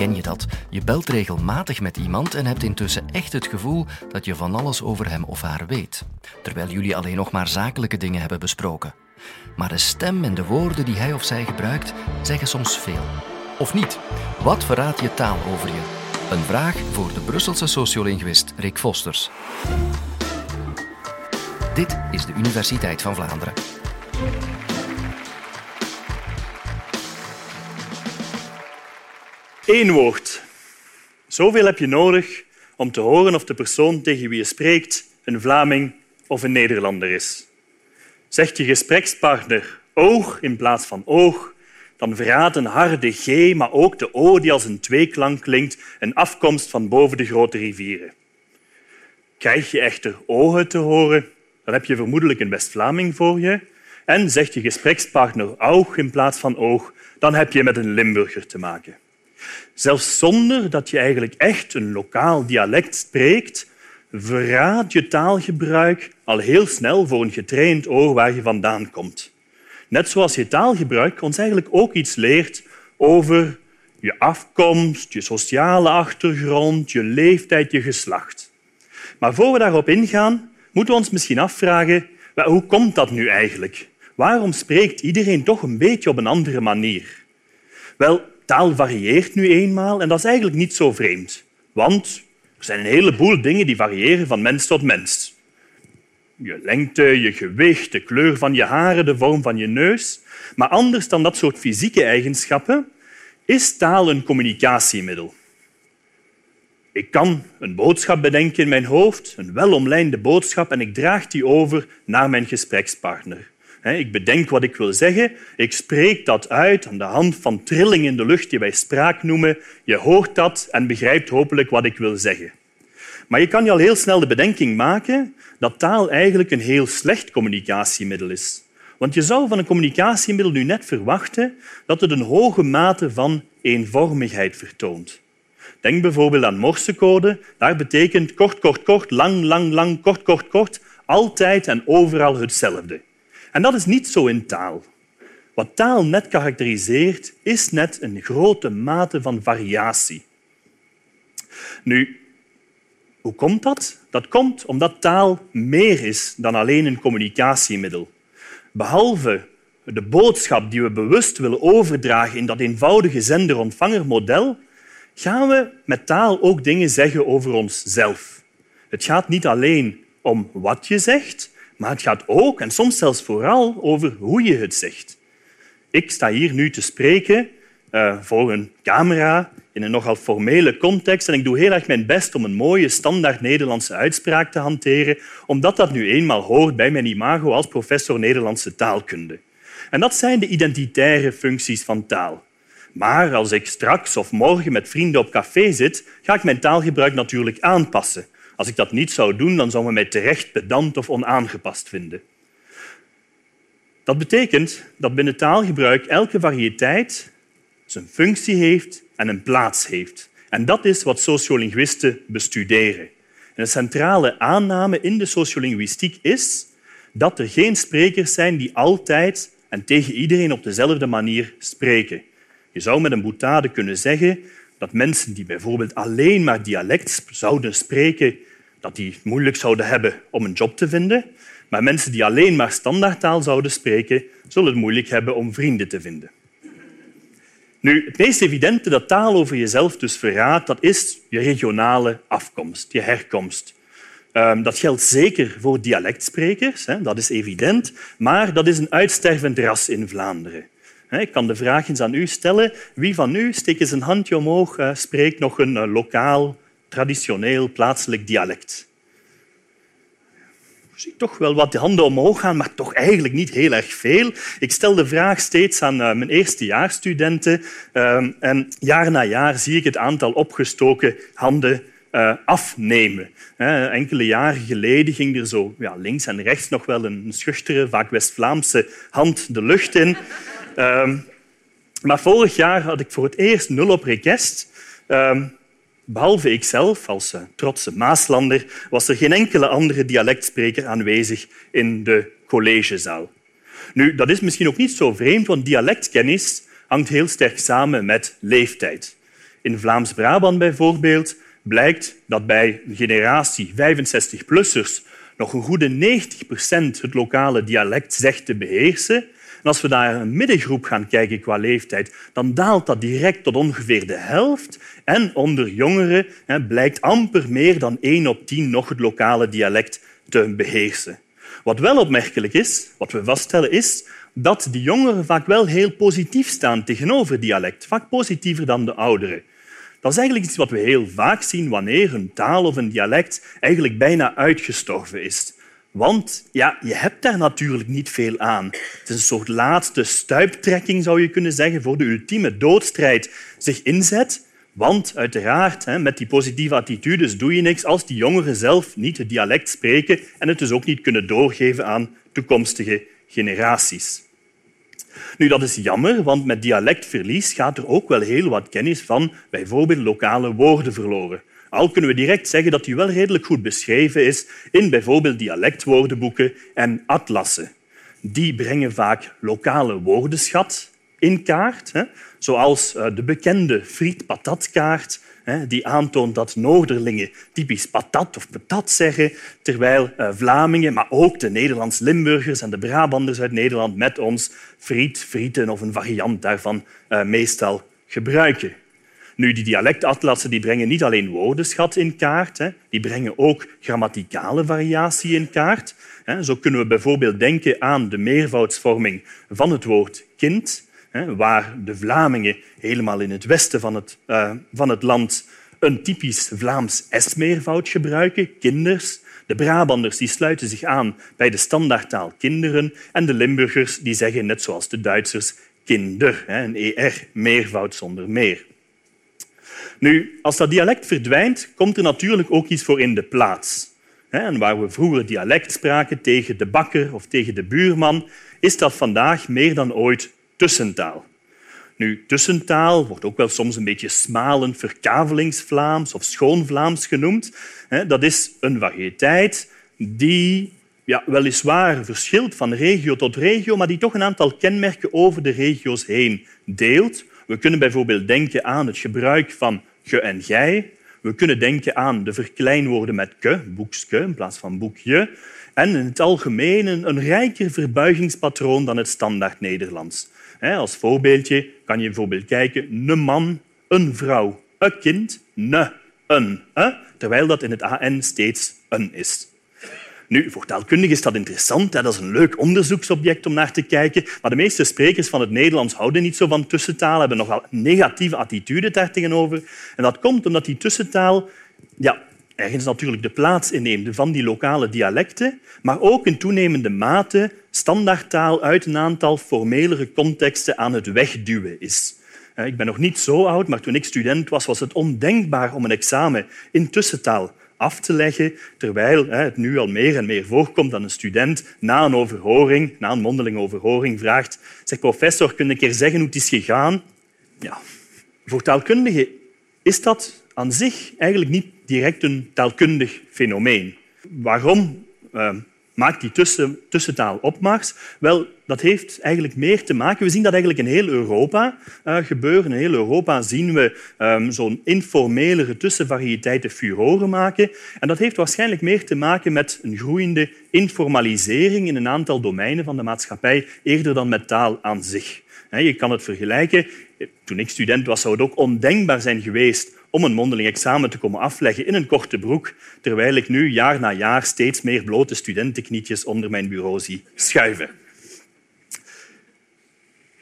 Ken je dat? Je belt regelmatig met iemand en hebt intussen echt het gevoel dat je van alles over hem of haar weet, terwijl jullie alleen nog maar zakelijke dingen hebben besproken. Maar de stem en de woorden die hij of zij gebruikt zeggen soms veel. Of niet? Wat verraadt je taal over je? Een vraag voor de Brusselse sociolinguïst Rick Vosters. Dit is de Universiteit van Vlaanderen. Eén woord. Zoveel heb je nodig om te horen of de persoon tegen wie je spreekt een Vlaming of een Nederlander is. Zegt je gesprekspartner oog in plaats van oog, dan verraadt een harde G, maar ook de O die als een tweeklank klinkt, een afkomst van boven de grote rivieren. Krijg je echter ogen te horen, dan heb je vermoedelijk een West-Vlaming voor je. En zegt je gesprekspartner oog in plaats van oog, dan heb je met een Limburger te maken. Zelfs zonder dat je eigenlijk echt een lokaal dialect spreekt, verraadt je taalgebruik al heel snel voor een getraind oor waar je vandaan komt. Net zoals je taalgebruik ons eigenlijk ook iets leert over je afkomst, je sociale achtergrond, je leeftijd, je geslacht. Maar voor we daarop ingaan, moeten we ons misschien afvragen hoe komt dat nu eigenlijk? Waarom spreekt iedereen toch een beetje op een andere manier? Wel, taal varieert nu eenmaal en dat is eigenlijk niet zo vreemd. Want er zijn een heleboel dingen die variëren van mens tot mens. Je lengte, je gewicht, de kleur van je haren, de vorm van je neus. Maar anders dan dat soort fysieke eigenschappen is taal een communicatiemiddel. Ik kan een boodschap bedenken in mijn hoofd, een welomlijnde boodschap, en ik draag die over naar mijn gesprekspartner. Ik bedenk wat ik wil zeggen, ik spreek dat uit aan de hand van trilling in de lucht die wij spraak noemen. Je hoort dat en begrijpt hopelijk wat ik wil zeggen. Maar je kan je al heel snel de bedenking maken dat taal eigenlijk een heel slecht communicatiemiddel is. Want je zou van een communicatiemiddel nu net verwachten dat het een hoge mate van eenvormigheid vertoont. Denk bijvoorbeeld aan morsecode. Daar betekent kort, kort, kort, lang, lang, lang, kort, kort, kort, altijd en overal hetzelfde. En dat is niet zo in taal. Wat taal net karakteriseert, is net een grote mate van variatie. Nu, hoe komt dat? Dat komt omdat taal meer is dan alleen een communicatiemiddel. Behalve de boodschap die we bewust willen overdragen in dat eenvoudige zender-ontvanger-model, gaan we met taal ook dingen zeggen over onszelf. Het gaat niet alleen om wat je zegt, maar het gaat ook, en soms zelfs vooral, over hoe je het zegt. Ik sta hier nu te spreken uh, voor een camera in een nogal formele context en ik doe heel erg mijn best om een mooie standaard Nederlandse uitspraak te hanteren, omdat dat nu eenmaal hoort bij mijn imago als professor Nederlandse taalkunde. En dat zijn de identitaire functies van taal. Maar als ik straks of morgen met vrienden op café zit, ga ik mijn taalgebruik natuurlijk aanpassen. Als ik dat niet zou doen, dan zou men mij terecht pedant of onaangepast vinden. Dat betekent dat binnen taalgebruik elke variëteit zijn functie heeft en een plaats heeft. En dat is wat sociolinguïsten bestuderen. En een centrale aanname in de sociolinguïstiek is dat er geen sprekers zijn die altijd en tegen iedereen op dezelfde manier spreken. Je zou met een boutade kunnen zeggen dat mensen die bijvoorbeeld alleen maar dialect zouden spreken, dat die het moeilijk zouden hebben om een job te vinden. Maar mensen die alleen maar standaardtaal zouden spreken, zullen het moeilijk hebben om vrienden te vinden. Nu, het meest evidente dat taal over jezelf dus verraadt, dat is je regionale afkomst, je herkomst. Ehm, dat geldt zeker voor dialectsprekers, dat is evident, maar dat is een uitstervend ras in Vlaanderen. Ik kan de vraag eens aan u stellen. Wie van u, steekt eens een handje omhoog, eh, spreekt nog een eh, lokaal traditioneel plaatselijk dialect. Ik zie toch wel wat de handen omhoog gaan, maar toch eigenlijk niet heel erg veel. Ik stel de vraag steeds aan uh, mijn eerstejaarsstudenten uh, en jaar na jaar zie ik het aantal opgestoken handen uh, afnemen. enkele jaren geleden ging er zo ja, links en rechts nog wel een schuchtere, vaak West-Vlaamse hand de lucht in. Ehm, maar vorig jaar had ik voor het eerst nul op request. Ehm, Behalve ikzelf, als eh, trotse Maaslander, was er geen enkele andere dialectspreker aanwezig in de collegezaal. Nu, dat is misschien ook niet zo vreemd, want dialectkennis hangt heel sterk samen met leeftijd. In Vlaams-Brabant bijvoorbeeld blijkt dat bij een generatie 65-plussers nog een goede 90 procent het lokale dialect zegt te beheersen. En als we naar een middengroep gaan kijken qua leeftijd, dan daalt dat direct tot ongeveer de helft. En onder jongeren blijkt amper meer dan 1 op 10 nog het lokale dialect te beheersen. Wat wel opmerkelijk is, wat we vaststellen, is dat die jongeren vaak wel heel positief staan tegenover dialect, vaak positiever dan de ouderen. Dat is eigenlijk iets wat we heel vaak zien wanneer een taal of een dialect eigenlijk bijna uitgestorven is. Want ja, je hebt daar natuurlijk niet veel aan. Het is een soort laatste stuiptrekking, zou je kunnen zeggen, voor de ultieme doodstrijd zich inzet. Want uiteraard, met die positieve attitudes doe je niks als die jongeren zelf niet het dialect spreken en het dus ook niet kunnen doorgeven aan toekomstige generaties. Nu, dat is jammer, want met dialectverlies gaat er ook wel heel wat kennis van bijvoorbeeld lokale woorden verloren. Al kunnen we direct zeggen dat die wel redelijk goed beschreven is in bijvoorbeeld dialectwoordenboeken en atlassen. Die brengen vaak lokale woordenschat in kaart, zoals eh, de bekende friet-patatkaart die aantoont dat Noorderlingen typisch patat of patat zeggen, terwijl eh, Vlamingen, maar ook de Nederlands-Limburgers en de Brabanders uit Nederland met ons friet, frieten of een variant daarvan eh, meestal gebruiken. Nu, die dialectatlassen die brengen niet alleen woordenschat in kaart, hè, die brengen ook grammaticale variatie in kaart. Zo kunnen we bijvoorbeeld denken aan de meervoudsvorming van het woord kind, waar de Vlamingen helemaal in het westen van het, uh, van het land een typisch Vlaams S-meervoud gebruiken, kinders. De Brabanders die sluiten zich aan bij de standaardtaal kinderen en de Limburgers die zeggen, net zoals de Duitsers, kinder, een ER, meervoud zonder meer. Nu, als dat dialect verdwijnt, komt er natuurlijk ook iets voor in de plaats. En waar we vroeger dialect spraken tegen de bakker of tegen de buurman, is dat vandaag meer dan ooit tussentaal. Nu, tussentaal wordt ook wel soms een beetje smalend verkavelingsvlaams of schoonvlaams genoemd. Dat is een variëteit die ja, weliswaar verschilt van regio tot regio, maar die toch een aantal kenmerken over de regio's heen deelt. We kunnen bijvoorbeeld denken aan het gebruik van ge en gij. We kunnen denken aan de verkleinwoorden met ke, boekske in plaats van boekje. En in het algemeen een rijker verbuigingspatroon dan het standaard Nederlands. Als voorbeeldje kan je bijvoorbeeld kijken een man, een vrouw, een kind, ne, een. Terwijl dat in het AN steeds een is. Nu, voor taalkundigen is dat interessant. Dat is een leuk onderzoeksobject om naar te kijken. Maar de meeste sprekers van het Nederlands houden niet zo van tussentaal, hebben nogal negatieve attitude daar tegenover. En dat komt omdat die tussentaal ja, ergens natuurlijk de plaats inneemt van die lokale dialecten, maar ook in toenemende mate standaardtaal uit een aantal formelere contexten aan het wegduwen is. Eh, ik ben nog niet zo oud, maar toen ik student was, was het ondenkbaar om een examen in tussentaal af te leggen, terwijl het nu al meer en meer voorkomt dat een student na een overhoring, na een mondelinge overhoring, vraagt zeg professor, kun je een keer zeggen hoe het is gegaan? Ja, voor taalkundigen is dat aan zich eigenlijk niet direct een taalkundig fenomeen. Waarom uh, maakt die tussen, tussentaal opmars? Wel, dat heeft eigenlijk meer te maken... We zien dat eigenlijk in heel Europa uh, gebeuren. In heel Europa zien we um, zo'n informelere tussenvariëteiten furoren maken. En dat heeft waarschijnlijk meer te maken met een groeiende informalisering in een aantal domeinen van de maatschappij, eerder dan met taal aan zich. Je kan het vergelijken. Toen ik student was, zou het ook ondenkbaar zijn geweest om een mondeling examen te komen afleggen in een korte broek, terwijl ik nu jaar na jaar steeds meer blote studentenknietjes onder mijn bureau zie schuiven.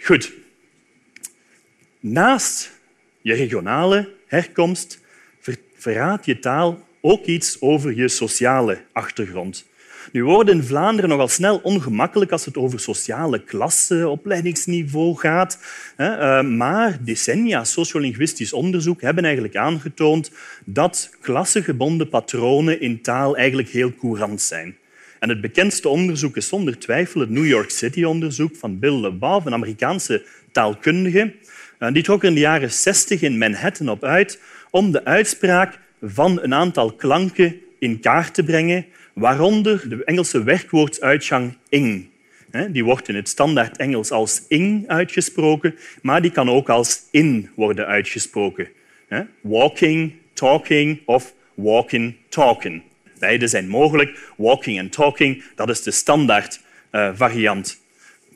Goed. Naast je regionale herkomst verraadt je taal ook iets over je sociale achtergrond. Nu worden in Vlaanderen nogal snel ongemakkelijk als het over sociale klasse, opleidingsniveau gaat. Eh, maar decennia sociolinguïstisch onderzoek hebben eigenlijk aangetoond dat klassegebonden patronen in taal eigenlijk heel courant zijn. En het bekendste onderzoek is zonder twijfel het New York City-onderzoek van Bill LeBow, een Amerikaanse taalkundige. Die trok er in de jaren 60 in Manhattan op uit om de uitspraak van een aantal klanken in kaart te brengen waaronder de Engelse werkwoordsuitgang ing. Die wordt in het standaard Engels als ing uitgesproken, maar die kan ook als in worden uitgesproken. Walking, talking of walking, talking. Beide zijn mogelijk. Walking en talking, dat is de standaard uh, variant.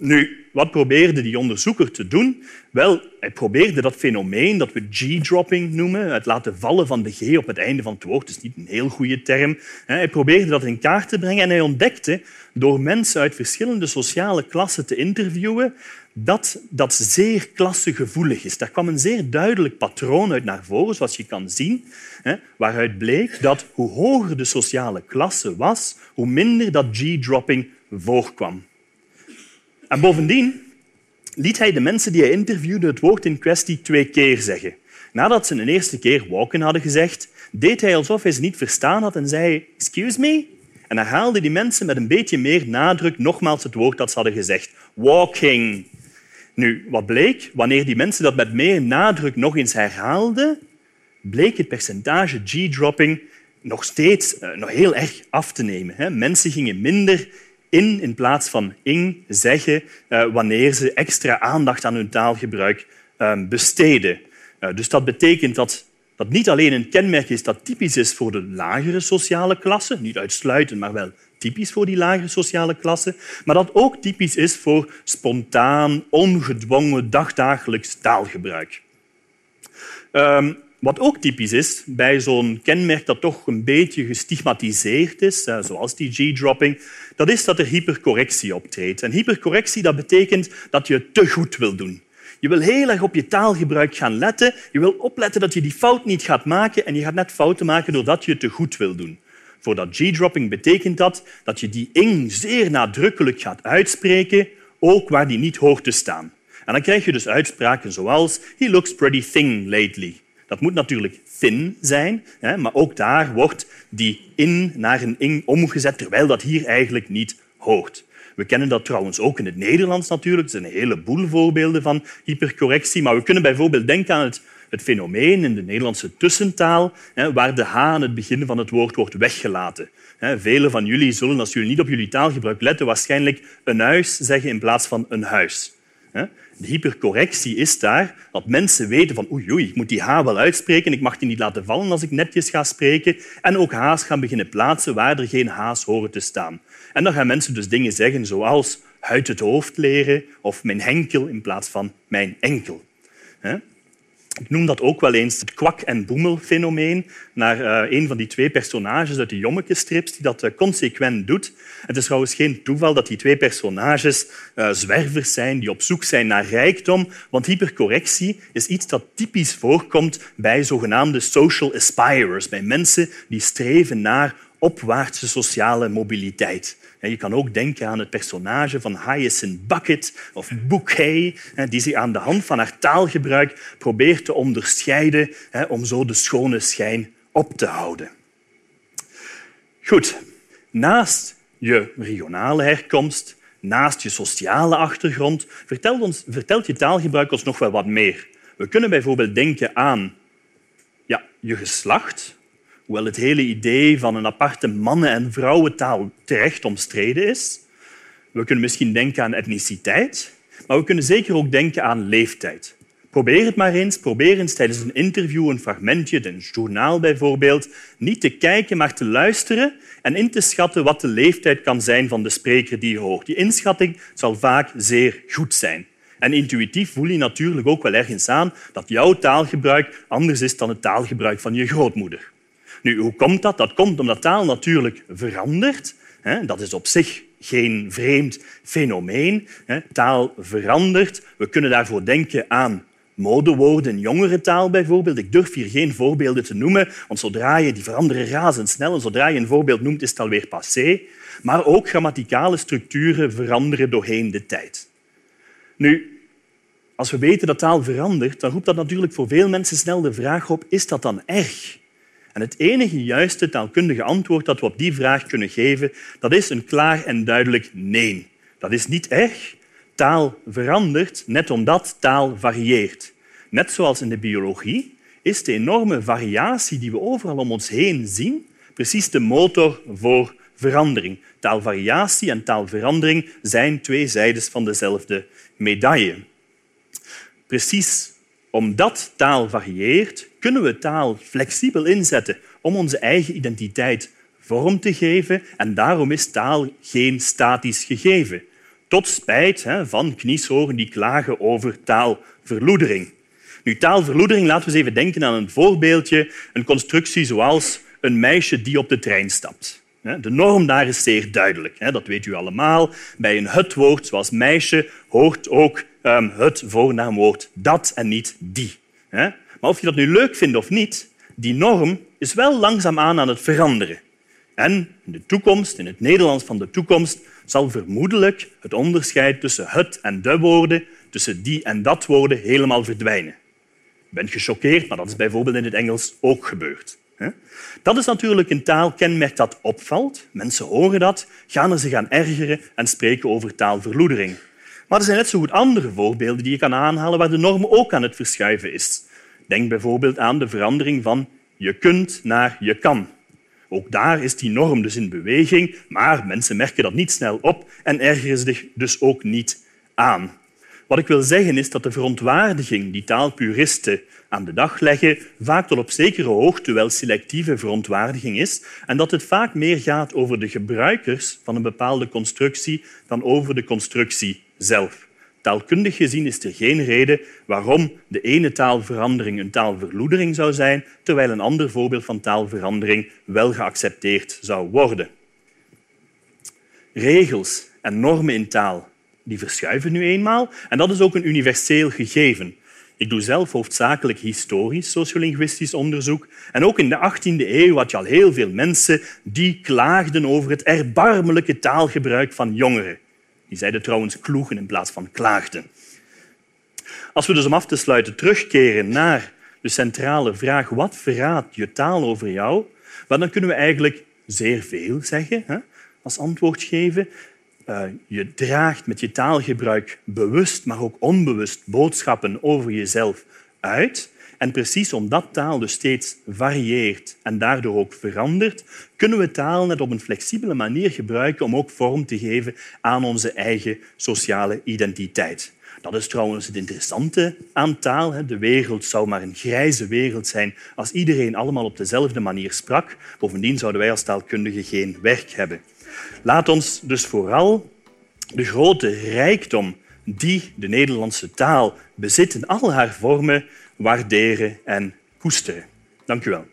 Nu, wat probeerde die onderzoeker te doen? Wel, hij probeerde dat fenomeen dat we G-dropping noemen, het laten vallen van de G op het einde van het woord, dat is niet een heel goede term. Hij probeerde dat in kaart te brengen en hij ontdekte door mensen uit verschillende sociale klassen te interviewen dat dat zeer klassegevoelig is. Daar kwam een zeer duidelijk patroon uit naar voren, zoals je kan zien, waaruit bleek dat hoe hoger de sociale klasse was, hoe minder dat G-dropping voorkwam. En bovendien liet hij de mensen die hij interviewde het woord in kwestie twee keer zeggen. Nadat ze een eerste keer walken hadden gezegd, deed hij alsof hij ze niet verstaan had en zei excuse me? En herhaalde die mensen met een beetje meer nadruk nogmaals het woord dat ze hadden gezegd. Walking. Nu, wat bleek? Wanneer die mensen dat met meer nadruk nog eens herhaalden, bleek het percentage G-dropping nog steeds uh, nog heel erg af te nemen. Mensen gingen minder in in plaats van ing zeggen uh, wanneer ze extra aandacht aan hun taalgebruik uh, besteden. Uh, dus dat betekent dat dat niet alleen een kenmerk is dat typisch is voor de lagere sociale klasse, niet uitsluitend, maar wel typisch voor die lagere sociale klasse, maar dat ook typisch is voor spontaan, ongedwongen, dagdagelijks taalgebruik. Um, wat ook typisch is bij zo'n kenmerk dat toch een beetje gestigmatiseerd is, zoals die G-dropping, dat is dat er hypercorrectie optreedt. En hypercorrectie dat betekent dat je te goed wil doen. Je wil heel erg op je taalgebruik gaan letten. Je wil opletten dat je die fout niet gaat maken en je gaat net fouten maken doordat je te goed wil doen. Voor dat G-dropping betekent dat dat je die ing zeer nadrukkelijk gaat uitspreken, ook waar die niet hoort te staan. En dan krijg je dus uitspraken zoals He looks pretty thin lately. Dat moet natuurlijk thin zijn, maar ook daar wordt die in naar een ing omgezet, terwijl dat hier eigenlijk niet hoort. We kennen dat trouwens ook in het Nederlands natuurlijk. Er zijn een heleboel voorbeelden van hypercorrectie. Maar we kunnen bijvoorbeeld denken aan het, het fenomeen in de Nederlandse tussentaal, waar de h aan het begin van het woord wordt weggelaten. Velen van jullie zullen, als jullie niet op jullie taalgebruik letten, waarschijnlijk een huis zeggen in plaats van een huis. De hypercorrectie is daar dat mensen weten van oei, oei, ik moet die H wel uitspreken, ik mag die niet laten vallen als ik netjes ga spreken. En ook H's gaan beginnen plaatsen waar er geen H's horen te staan. En dan gaan mensen dus dingen zeggen zoals uit het hoofd leren of mijn henkel in plaats van mijn enkel. Ik noem dat ook wel eens het kwak- en boemelfenomeen, naar uh, een van die twee personages uit de Jommeke-strips die dat uh, consequent doet. Het is trouwens geen toeval dat die twee personages uh, zwervers zijn die op zoek zijn naar rijkdom, want hypercorrectie is iets dat typisch voorkomt bij zogenaamde social aspirers, bij mensen die streven naar opwaartse sociale mobiliteit. Je kan ook denken aan het personage van Hyacinth Bucket of Bouquet, die zich aan de hand van haar taalgebruik probeert te onderscheiden om zo de schone schijn op te houden. Goed, naast je regionale herkomst, naast je sociale achtergrond, vertelt, ons, vertelt je taalgebruik ons nog wel wat meer. We kunnen bijvoorbeeld denken aan ja, je geslacht, hoewel het hele idee van een aparte mannen- en vrouwentaal terecht omstreden is. We kunnen misschien denken aan etniciteit, maar we kunnen zeker ook denken aan leeftijd. Probeer het maar eens. Probeer eens tijdens een interview, een fragmentje, een journaal bijvoorbeeld, niet te kijken, maar te luisteren en in te schatten wat de leeftijd kan zijn van de spreker die je hoort. Die inschatting zal vaak zeer goed zijn. En intuïtief voel je natuurlijk ook wel ergens aan dat jouw taalgebruik anders is dan het taalgebruik van je grootmoeder. Nu, hoe komt dat? Dat komt omdat taal natuurlijk verandert. Dat is op zich geen vreemd fenomeen. Taal verandert. We kunnen daarvoor denken aan modewoorden jongere taal bijvoorbeeld. Ik durf hier geen voorbeelden te noemen, want zodra je die veranderen razendsnel en zodra je een voorbeeld noemt, is het alweer passé. Maar ook grammaticale structuren veranderen doorheen de tijd. Nu, als we weten dat taal verandert, dan roept dat natuurlijk voor veel mensen snel de vraag op, is dat dan erg? En het enige juiste taalkundige antwoord dat we op die vraag kunnen geven, dat is een klaar en duidelijk nee. Dat is niet erg. Taal verandert net omdat taal varieert. Net zoals in de biologie is de enorme variatie die we overal om ons heen zien precies de motor voor verandering. Taalvariatie en taalverandering zijn twee zijdes van dezelfde medaille. Precies Omdat taal varieert, kunnen we taal flexibel inzetten om onze eigen identiteit vorm te geven. En daarom is taal geen statisch gegeven. Tot spijt van kniesoren die klagen over taalverloedering. Nu, taalverloedering, laten we eens even denken aan een voorbeeldje, een constructie zoals een meisje die op de trein stapt. De norm daar is zeer duidelijk. Dat weet u allemaal. Bij een het-woord zoals meisje hoort ook ehm, het voornaamwoord dat en niet die. Maar of je dat nu leuk vindt of niet, die norm is wel langzaamaan aan het veranderen. En in de toekomst, in het Nederlands van de toekomst, zal vermoedelijk het onderscheid tussen het en de woorden, tussen die en dat woorden, helemaal verdwijnen. Bent gechoqueerd, maar dat is bijvoorbeeld in het Engels ook gebeurd. Dat is natuurlijk een taalkenmerk dat opvalt. Mensen horen dat, gaan er zich aan ergeren en spreken over taalverloedering. Maar er zijn net zo goed andere voorbeelden die je kan aanhalen waar de norm ook aan het verschuiven is. Denk bijvoorbeeld aan de verandering van je kunt naar je kan. Ook daar is die norm dus in beweging, maar mensen merken dat niet snel op en ergeren zich dus ook niet aan. Wat ik wil zeggen is dat de verontwaardiging die taalpuristen aan de dag leggen vaak tot op zekere hoogte wel selectieve verontwaardiging is en dat het vaak meer gaat over de gebruikers van een bepaalde constructie dan over de constructie zelf. Taalkundig gezien is er geen reden waarom de ene taalverandering een taalverloedering zou zijn, terwijl een ander voorbeeld van taalverandering wel geaccepteerd zou worden. Regels en normen in taal die verschuiven nu eenmaal en dat is ook een universeel gegeven. Ik doe zelf hoofdzakelijk historisch sociolinguïstisch onderzoek. En ook in de 18e eeuw had je al heel veel mensen die klaagden over het erbarmelijke taalgebruik van jongeren. Die zeiden trouwens kloegen in plaats van klaagden. Als we dus om af te sluiten terugkeren naar de centrale vraag wat verraadt je taal over jou, dan kunnen we eigenlijk zeer veel zeggen hè, als antwoord geven. Uh, je draagt met je taalgebruik bewust, maar ook onbewust boodschappen over jezelf uit. En precies omdat taal dus steeds varieert en daardoor ook verandert, kunnen we taal net op een flexibele manier gebruiken om ook vorm te geven aan onze eigen sociale identiteit. Dat is trouwens het interessante aan taal. De wereld zou maar een grijze wereld zijn als iedereen allemaal op dezelfde manier sprak. Bovendien zouden wij als taalkundigen geen werk hebben. Laat ons dus vooral de grote rijkdom die de Nederlandse taal bezit in al haar vormen waarderen en koesteren. Dank u wel.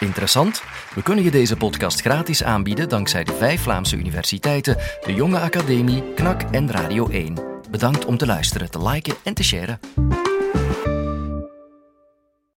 Interessant. We kunnen je deze podcast gratis aanbieden dankzij de vijf Vlaamse universiteiten, de Jonge Academie, KNAK en Radio 1. Bedankt om te luisteren, te liken en te sharen.